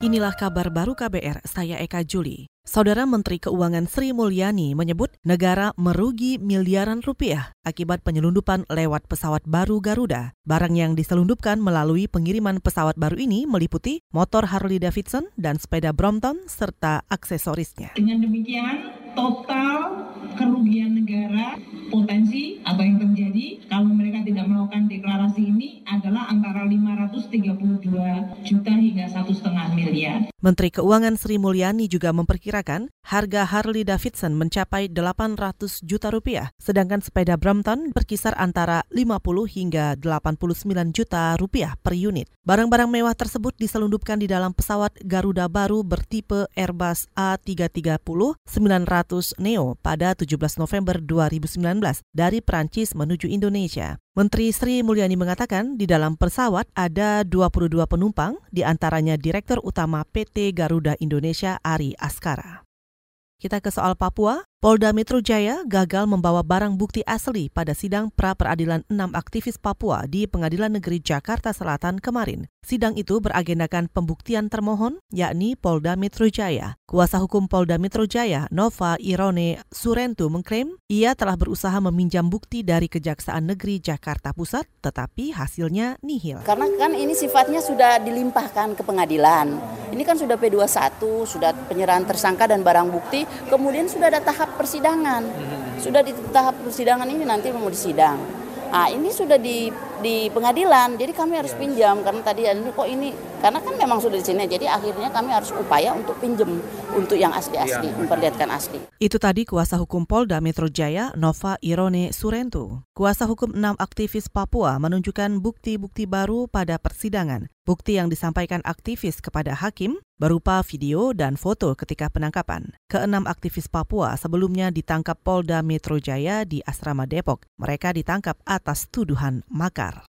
Inilah kabar baru KBR, saya Eka Juli. Saudara Menteri Keuangan Sri Mulyani menyebut negara merugi miliaran rupiah akibat penyelundupan lewat pesawat baru Garuda. Barang yang diselundupkan melalui pengiriman pesawat baru ini meliputi motor Harley Davidson dan sepeda Brompton serta aksesorisnya. Dengan demikian, total kerugian negara potensi apa yang terjadi kalau mereka tidak melakukan deklarasi ini adalah antara 532 juta hingga satu setengah miliar. Menteri Keuangan Sri Mulyani juga memperkirakan harga Harley Davidson mencapai 800 juta rupiah, sedangkan sepeda Brompton berkisar antara 50 hingga 89 juta rupiah per unit. Barang-barang mewah tersebut diselundupkan di dalam pesawat Garuda baru bertipe Airbus A330 900 Neo pada 17 November 2019 dari Prancis menuju Indonesia. Menteri Sri Mulyani mengatakan di dalam pesawat ada 22 penumpang, di antaranya Direktur Utama PT Garuda Indonesia Ari Askara. Kita ke soal Papua. Polda Metro Jaya gagal membawa barang bukti asli pada sidang pra peradilan enam aktivis Papua di Pengadilan Negeri Jakarta Selatan kemarin. Sidang itu beragendakan pembuktian termohon, yakni Polda Metro Jaya. Kuasa hukum Polda Metro Jaya, Nova Irone Surentu mengklaim ia telah berusaha meminjam bukti dari Kejaksaan Negeri Jakarta Pusat, tetapi hasilnya nihil. Karena kan ini sifatnya sudah dilimpahkan ke pengadilan. Ini kan sudah P21, sudah penyerahan tersangka dan barang bukti, kemudian sudah ada tahap persidangan. Sudah di tahap persidangan ini nanti mau disidang. Nah, ini sudah di di pengadilan, jadi kami harus pinjam karena tadi ini kok ini karena kan memang sudah di sini, jadi akhirnya kami harus upaya untuk pinjam untuk yang asli-asli, memperlihatkan asli. Itu tadi kuasa hukum Polda Metro Jaya Nova Irone Surentu. Kuasa hukum enam aktivis Papua menunjukkan bukti-bukti baru pada persidangan. Bukti yang disampaikan aktivis kepada hakim berupa video dan foto ketika penangkapan. Keenam aktivis Papua sebelumnya ditangkap Polda Metro Jaya di Asrama Depok. Mereka ditangkap atas tuduhan makar.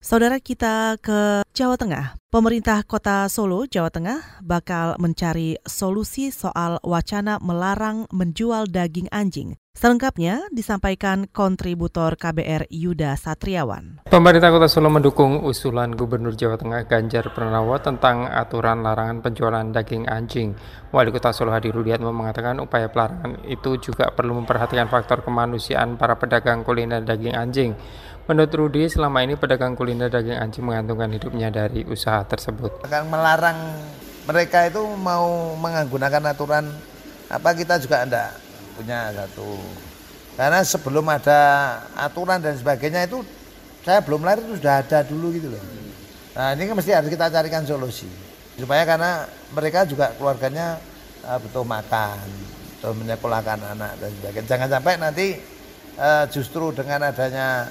Saudara kita ke Jawa Tengah. Pemerintah Kota Solo, Jawa Tengah bakal mencari solusi soal wacana melarang menjual daging anjing. Selengkapnya disampaikan kontributor KBR Yuda Satriawan. Pemerintah Kota Solo mendukung usulan Gubernur Jawa Tengah Ganjar Pranowo tentang aturan larangan penjualan daging anjing. Wali Kota Solo Hadi Rudiatmo mengatakan upaya pelarangan itu juga perlu memperhatikan faktor kemanusiaan para pedagang kuliner daging anjing. Menurut Rudi, selama ini pedagang kuliner daging anjing menggantungkan hidupnya dari usaha tersebut. Akan melarang mereka itu mau menggunakan aturan apa kita juga enggak punya satu. Karena sebelum ada aturan dan sebagainya itu saya belum lahir itu sudah ada dulu gitu loh. Nah ini kan mesti harus kita carikan solusi supaya karena mereka juga keluarganya uh, betul makan, betul menyekolahkan anak dan sebagainya. Jangan sampai nanti uh, justru dengan adanya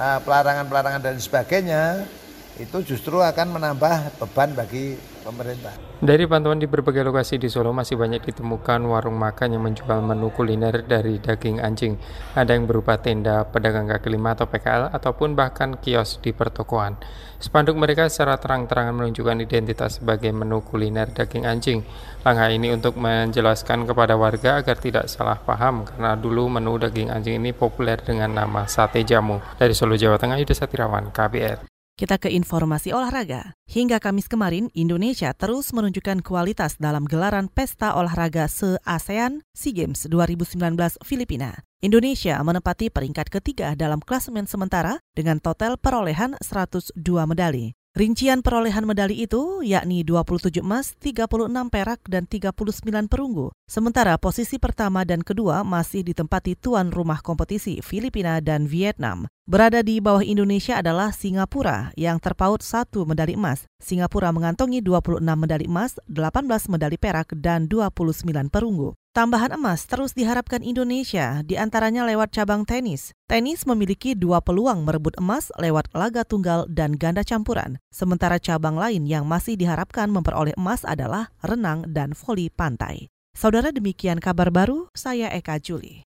pelarangan-pelarangan dan sebagainya itu justru akan menambah beban bagi pemerintah. Dari pantauan di berbagai lokasi di Solo masih banyak ditemukan warung makan yang menjual menu kuliner dari daging anjing. Ada yang berupa tenda pedagang kaki lima atau PKL ataupun bahkan kios di pertokoan. Spanduk mereka secara terang-terangan menunjukkan identitas sebagai menu kuliner daging anjing. Langkah ini untuk menjelaskan kepada warga agar tidak salah paham karena dulu menu daging anjing ini populer dengan nama sate jamu. Dari Solo, Jawa Tengah, Yudha Satirawan, KBR. Kita ke informasi olahraga. Hingga Kamis kemarin, Indonesia terus menunjukkan kualitas dalam gelaran Pesta Olahraga Se-ASEAN SEA Games 2019 Filipina. Indonesia menempati peringkat ketiga dalam klasemen sementara dengan total perolehan 102 medali. Rincian perolehan medali itu yakni 27 emas, 36 perak, dan 39 perunggu. Sementara posisi pertama dan kedua masih ditempati tuan rumah kompetisi Filipina dan Vietnam. Berada di bawah Indonesia adalah Singapura yang terpaut satu medali emas. Singapura mengantongi 26 medali emas, 18 medali perak, dan 29 perunggu. Tambahan emas terus diharapkan Indonesia, di antaranya lewat cabang tenis. Tenis memiliki dua peluang merebut emas lewat laga tunggal dan ganda campuran. Sementara cabang lain yang masih diharapkan memperoleh emas adalah renang dan voli pantai. Saudara demikian kabar baru, saya Eka Juli.